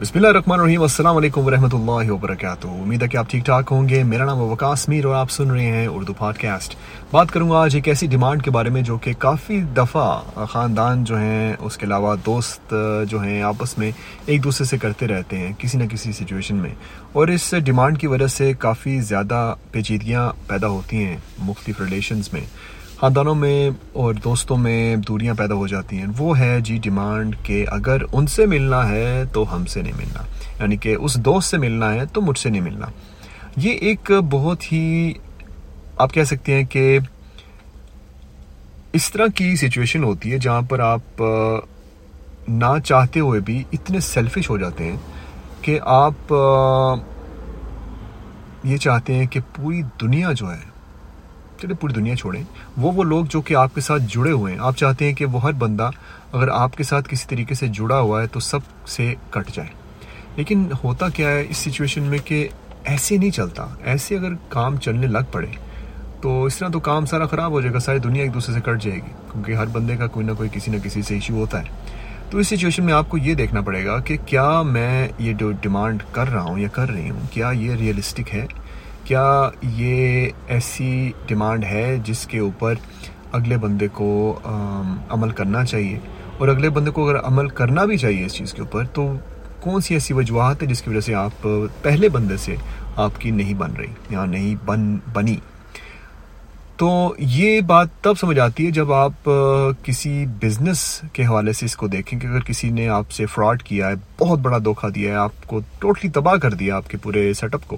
بسم اللہ الرحمن الرحیم السلام علیکم ورحمۃ اللہ وبرکاتہ امید ہے کہ آپ ٹھیک ٹھاک ہوں گے. میرا نام وکاس میر اور آپ سن رہے ہیں اردو پاڈ کاسٹ بات کروں گا آج ایک ایسی ڈیمانڈ کے بارے میں جو کہ کافی دفعہ خاندان جو ہیں، اس کے علاوہ دوست جو ہیں، آپس میں ایک دوسرے سے کرتے رہتے ہیں کسی نہ کسی سچویشن میں. اور اس ڈیمانڈ کی وجہ سے کافی زیادہ پیچیدگیاں پیدا ہوتی ہیں مختلف ریلیشنز میں. خاندانوں میں اور دوستوں میں دوریاں پیدا ہو جاتی ہیں۔ وہ ہے جی ڈیمانڈ کہ اگر ان سے ملنا ہے تو ہم سے نہیں ملنا۔ یعنی کہ اس دوست سے ملنا ہے تو مجھ سے نہیں ملنا۔ یہ ایک بہت ہی آپ کہہ سکتے ہیں کہ اس طرح کی سچویشن ہوتی ہے جہاں پر آپ نہ چاہتے ہوئے بھی اتنے سیلفش ہو جاتے ہیں کہ آپ یہ چاہتے ہیں کہ پوری دنیا جو ہے چلے پوری دنیا چھوڑیں۔ وہ وہ لوگ جو کہ آپ کے ساتھ جڑے ہوئے ہیں۔ آپ چاہتے ہیں کہ وہ ہر بندہ اگر آپ کے ساتھ کسی طریقے سے جڑا ہوا ہے تو سب سے کٹ جائے۔ لیکن ہوتا کیا ہے اس سچویشن میں کہ ایسے نہیں چلتا۔ ایسے اگر کام چلنے لگ پڑے تو اس طرح تو کام سارا خراب ہو جائے گا، ساری دنیا ایک دوسرے سے کٹ جائے گی۔ کیونکہ ہر بندے کا کوئی نہ کوئی کسی نہ کسی سے ایشو ہوتا ہے۔ تو اس سچویشن میں آپ کو یہ دیکھنا پڑے گا کہ کیا میں یہ جو ڈیمانڈ کر رہا ہوں یا کر رہی ہوں، کیا یہ ریئلسٹک ہے؟ کیا یہ ایسی ڈیمانڈ ہے جس کے اوپر اگلے بندے کو عمل کرنا چاہیے؟ اور اگلے بندے کو اگر عمل کرنا بھی چاہیے اس چیز کے اوپر، تو کون سی ایسی وجوہات ہے جس کی وجہ سے آپ پہلے بندے سے آپ کی نہیں بن رہی، یا نہیں بن، بنی؟ تو یہ بات تب سمجھ آتی ہے جب آپ کسی بزنس کے حوالے سے اس کو دیکھیں کہ اگر کسی نے آپ سے فراڈ کیا ہے، بہت بڑا دھوکہ دیا ہے، آپ کو ٹوٹلی تباہ کر دیا آپ کے پورے سیٹ اپ کو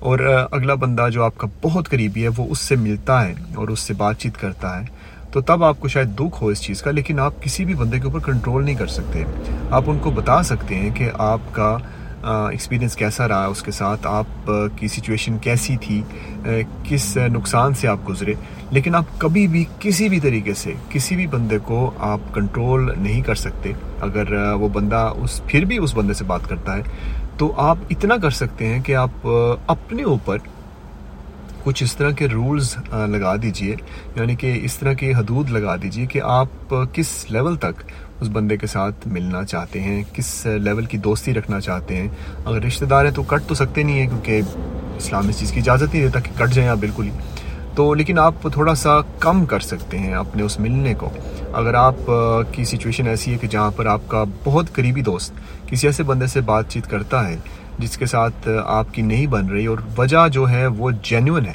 اور اگلا بندہ جو آپ کا بہت قریبی ہے، وہ اس سے ملتا ہے اور اس سے بات چیت کرتا ہے۔ تو تب آپ کو شاید دکھ ہو اس چیز کا، لیکن آپ کسی بھی بندے کے اوپر کنٹرول نہیں کر سکتے۔ آپ ان کو بتا سکتے ہیں کہ آپ کا ایکسپیرینس کیسا رہا اس کے ساتھ آپ کی سچویشن کیسی تھی کس نقصان سے آپ گزرے۔ لیکن آپ کبھی بھی، کسی بھی طریقے سے، کسی بھی بندے کو آپ کنٹرول نہیں کر سکتے۔ اگر وہ بندہ اس، پھر بھی اس بندے سے بات کرتا ہے تو آپ اتنا کر سکتے ہیں کہ آپ اپنے اوپر کچھ اس طرح کے رولز لگا دیجیے یعنی کہ اس طرح کی حدود لگا دیجیے کہ آپ کس لیول تک اس بندے کے ساتھ ملنا چاہتے ہیں، کس لیول کی دوستی رکھنا چاہتے ہیں۔ اگر رشتہ دار ہیں تو کٹ تو سکتے نہیں ہیں کیونکہ اسلام اس چیز کی اجازت نہیں دیتا کہ کٹ جائیں آپ بالکل ہی۔ تو لیکن آپ تھوڑا سا کم کر سکتے ہیں اپنے اس ملنے کو۔ اگر آپ کی سچویشن ایسی ہے کہ جہاں پر آپ کا بہت قریبی دوست کسی ایسے بندے سے بات چیت کرتا ہے جس کے ساتھ آپ کی نہیں بن رہی اور وجہ جو ہے وہ جینون ہے،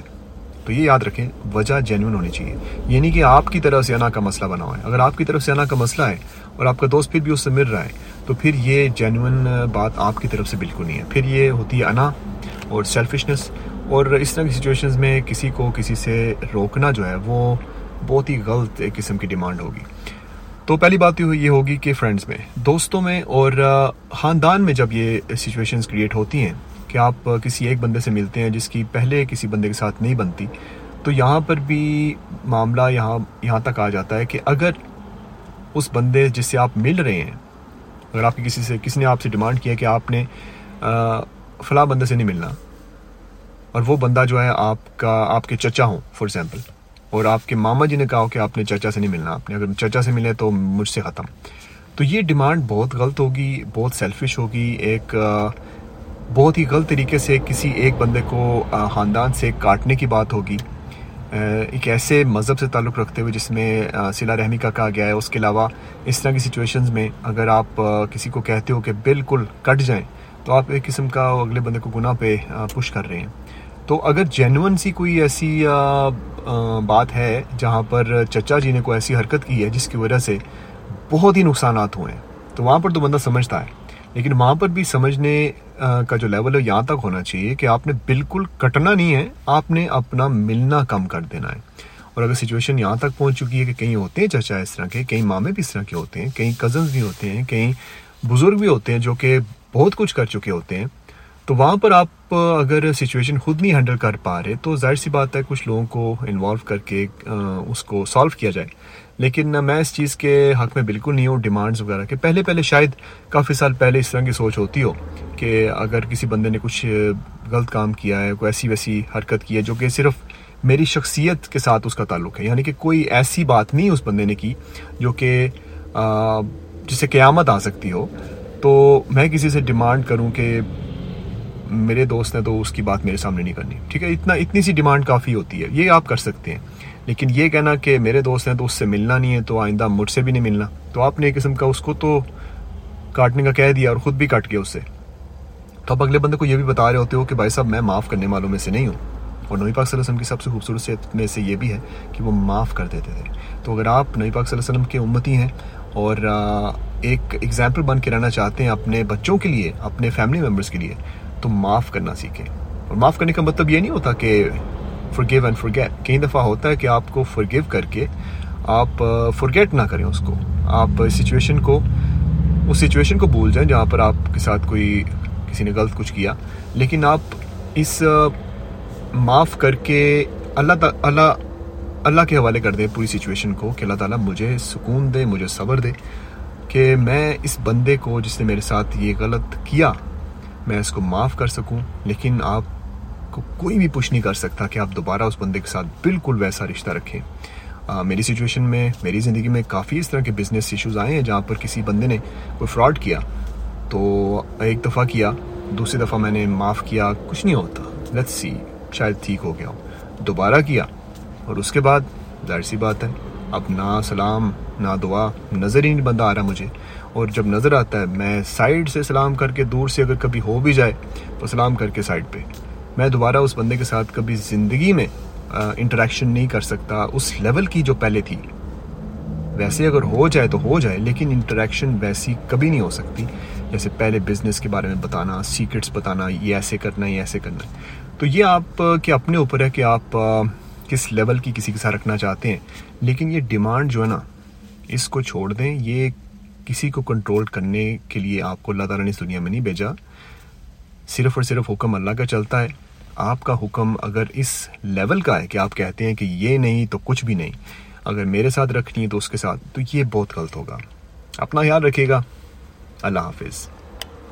تو یہ یاد رکھیں وجہ جینون ہونی چاہیے۔ یہ نہیں کہ آپ کی طرف سے انا کا مسئلہ بنا ہوا ہے۔ اگر آپ کی طرف سے انا کا مسئلہ ہے اور آپ کا دوست پھر بھی اس سے مل رہا ہے، تو پھر یہ جینون بات آپ کی طرف سے بالکل نہیں ہے۔ پھر یہ ہوتی ہے انا اور سیلفشنس اور اس طرح کی سچویشنز میں کسی کو کسی سے روکنا جو ہے وہ بہت ہی غلط ایک قسم کی ڈیمانڈ ہوگی۔ تو پہلی بات یہ ہوگی کہ فرینڈز میں، دوستوں میں اور خاندان میں جب یہ سچویشنز کریٹ ہوتی ہیں کہ آپ کسی ایک بندے سے ملتے ہیں جس کی پہلے کسی بندے کے ساتھ نہیں بنتی، تو یہاں پر بھی معاملہ یہاں یہاں تک آ جاتا ہے کہ اگر اس بندے جس سے آپ مل رہے ہیں، اگر آپ کی کسی سے کسی نے آپ سے ڈیمانڈ کیا کہ آپ نے فلاں بندے سے نہیں ملنا اور وہ بندہ جو ہے آپ کا، آپ کے چچا ہوں فار ایگزامپل اور آپ کے ماما جی نے کہا کہ آپ نے چچا سے نہیں ملنا، آپ نے اگر چچا سے ملے تو مجھ سے ختم. تو یہ ڈیمانڈ بہت غلط ہوگی، بہت سیلفش ہوگی، ایک بہت ہی غلط طریقے سے کسی ایک بندے کو خاندان سے کاٹنے کی بات ہوگی. ایک ایسے مذہب سے تعلق رکھتے ہوئے جس میں سلا رحمی کا کہا گیا ہے، اس کے علاوہ اس طرح کی سچویشنز میں اگر آپ کسی کو کہتے ہو کہ بالکل کٹ جائیں، تو آپ ایک قسم کا اگلے بندے کو گناہ پہ پش کر رہے ہیں. تو اگر جینون سی کوئی ایسی بات ہے جہاں پر چچا جی نے کوئی ایسی حرکت کی ہے جس کی وجہ سے بہت ہی نقصانات ہوئے ہیں، تو وہاں پر تو بندہ سمجھتا ہے۔ لیکن وہاں پر بھی سمجھنے کا جو لیول ہے یہاں تک ہونا چاہیے کہ آپ نے بالکل کٹنا نہیں ہے، آپ نے اپنا ملنا کم کر دینا ہے۔ اور اگر سچویشن یہاں تک پہنچ چکی ہے کہ کہیں ہوتے ہیں چچا اس طرح کے کئی مامے بھی اس طرح کے ہوتے ہیں کئی کزنس بھی ہوتے ہیں کئی بزرگ بھی ہوتے ہیں جو کہ بہت کچھ کر چکے ہوتے ہیں تو وہاں پر آپ اگر سچویشن خود نہیں ہینڈل کر پا رہے، تو ظاہر سی بات ہے کچھ لوگوں کو انوالو کر کے اس کو سالو کیا جائے۔ لیکن میں اس چیز کے حق میں بالکل نہیں ہوں ڈیمانڈز وغیرہ کے۔ پہلے پہلے شاید کافی سال پہلے اس طرح کی سوچ ہوتی ہو کہ اگر کسی بندے نے کچھ غلط کام کیا ہے، کوئی ایسی ویسی حرکت کی ہے جو کہ صرف میری شخصیت کے ساتھ اس کا تعلق ہے۔ یعنی کہ کوئی ایسی بات نہیں اس بندے نے کی جو کہ جسے قیامت آ سکتی ہو۔ تو میں کسی سے ڈیمانڈ کروں کہ میرے دوست نے تو اس کی بات میرے سامنے نہیں کرنی۔ ٹھیک ہے، اتنا اتنی سی ڈیمانڈ کافی ہوتی ہے، یہ آپ کر سکتے ہیں۔ لیکن یہ کہنا کہ میرے دوست ہیں تو اس سے ملنا نہیں ہے، تو آئندہ مجھ سے بھی نہیں ملنا۔ تو آپ نے ایک قسم کا اس کو تو کاٹنے کا کہہ دیا اور خود بھی کٹ گیا اس سے۔ تو آپ اگلے بندے کو یہ بھی بتا رہے ہوتے ہو کہ بھائی صاحب، میں معاف کرنے والوں میں سے نہیں ہوں۔ اور نبی پاک صلی اللہ علیہ وسلم کی سب سے خوبصورت میں سے یہ بھی ہے کہ وہ معاف کر دیتے تھے۔ تو اگر آپ نبی پاک صلی اللہ علیہ وسلم کے امتی ہیں اور ایک ایگزامپل بن کے رہنا چاہتے ہیں اپنے بچوں کے لیے، اپنے فیملی ممبرس کے لیے تو معاف کرنا سیکھیں۔ اور معاف کرنے کا مطلب یہ نہیں ہوتا کہ فرگیو اینڈ فرگیٹ کئی دفعہ ہوتا ہے کہ آپ کو فرگیو کر کے آپ فرگیٹ نہ کریں اس کو۔ آپ سچویشن کو، اس سچویشن کو بھول جائیں جہاں پر آپ کے ساتھ کوئی کسی نے غلط کچھ کیا۔ لیکن آپ اس معاف کر کے اللہ اللہ اللہ کے حوالے کر دیں پوری سچویشن کو کہ اللہ تعالیٰ مجھے سکون دے، مجھے صبر دے کہ میں اس بندے کو جس نے میرے ساتھ یہ غلط کیا میں اس کو معاف کر سکوں، لیکن آپ کو کوئی بھی پوچھ نہیں کر سکتا کہ آپ دوبارہ اس بندے کے ساتھ بالکل ویسا رشتہ رکھیں۔ میری سچویشن میں، میری زندگی میں کافی اس طرح کے بزنس ایشوز آئے ہیں جہاں پر کسی بندے نے کوئی فراڈ کیا۔ تو ایک دفعہ کیا، دوسری دفعہ میں نے معاف کیا، کچھ نہیں ہوتا۔ لیٹ سی شاید ٹھیک ہو گیا ہو۔ دوبارہ کیا اور اس کے بعد ظاہر سی بات ہے اب نہ سلام نہ دعا، نظر ہی نہیں بندہ آ رہا مجھے۔ اور جب نظر آتا ہے، میں سائڈ سے سلام کر کے دور سے اگر کبھی ہو بھی جائے، تو سلام کر کے سائڈ پہ۔ میں دوبارہ اس بندے کے ساتھ کبھی زندگی میں انٹریکشن نہیں کر سکتا۔ اس لیول کی جو پہلے تھی۔ ویسے اگر ہو جائے تو ہو جائے، لیکن انٹریکشن ویسی کبھی نہیں ہو سکتی۔ جیسے پہلے بزنس کے بارے میں بتانا سیکرٹس بتانا، یہ ایسے کرنا، یہ ایسے کرنا۔ تو یہ آپ کے اپنے اوپر ہے کہ آپ کس لیول کی کسی کے ساتھ رکھنا چاہتے ہیں۔ لیکن یہ ڈیمانڈ جو ہے نا اس کو چھوڑ دیں، یہ کسی کو کنٹرول کرنے کے لیے آپ کو اللہ تعالیٰ نے اس دنیا میں نہیں بھیجا۔ صرف اور صرف حکم اللہ کا چلتا ہے۔ آپ کا حکم اگر اس لیول کا ہے کہ آپ کہتے ہیں کہ یہ نہیں تو کچھ بھی نہیں۔ اگر میرے ساتھ رکھنی ہے تو اس کے ساتھ، تو یہ بہت غلط ہوگا۔ اپنا خیال رکھے گا۔ اللہ حافظ۔